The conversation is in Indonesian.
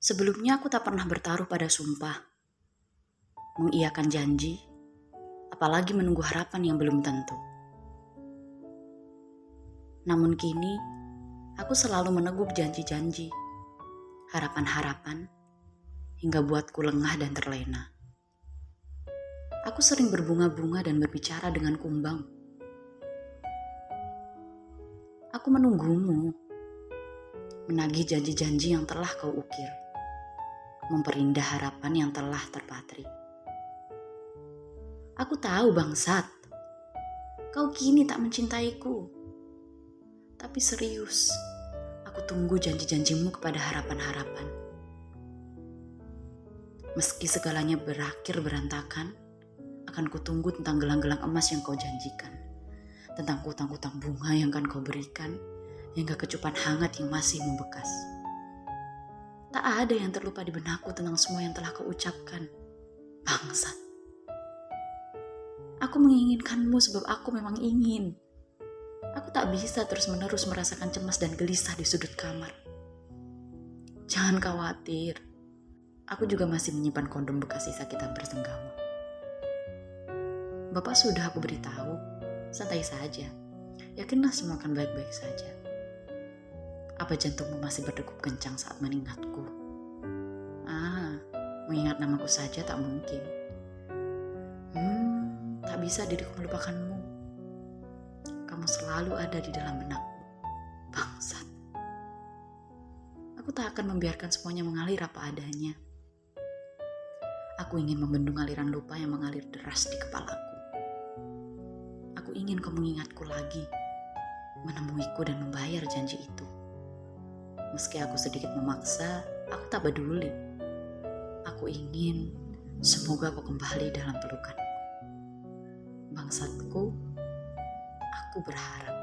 Sebelumnya aku tak pernah bertaruh pada sumpah, mengiyakan janji, apalagi menunggu harapan yang belum tentu. Namun kini, aku selalu meneguk janji-janji, harapan-harapan, hingga buatku lengah dan terlena. Aku sering berbunga-bunga dan berbicara dengan kumbang. Aku menunggumu, menagih janji-janji yang telah kau ukir memperindah harapan yang telah terpatri. Aku tahu bangsat, kau kini tak mencintaiku. Tapi serius, aku tunggu janji-janjimu kepada harapan-harapan. Meski segalanya berakhir berantakan, akan kutunggu tentang gelang-gelang emas yang kau janjikan. Tentang kutang-kutang bunga yang akan kau berikan, hingga kecupan hangat yang masih membekas. Tak ada yang terlupa di benakku tentang semua yang telah kau ucapkan. Bangsat. Aku menginginkanmu sebab aku memang ingin. Aku tak bisa terus-menerus merasakan cemas dan gelisah di sudut kamar. Jangan khawatir. Aku juga masih menyimpan kondom bekas sisa kita bersenggama. Bapak sudah aku beritahu, santai saja. Yakinlah semua akan baik-baik saja. Apa jantungmu masih berdegup kencang saat mengingatku? Ah, mengingat namaku saja tak mungkin. Hmm, tak bisa diriku melupakanmu. Kamu selalu ada di dalam benakku. Bangsat. Aku tak akan membiarkan semuanya mengalir apa adanya. Aku ingin membendung aliran lupa yang mengalir deras di kepalaku. Aku ingin kau mengingatku lagi, menemuiku dan membayar janji itu. Meski aku sedikit memaksa, aku tak peduli. Aku ingin semoga kau kembali dalam pelukanku. Bangsatku, aku berharap.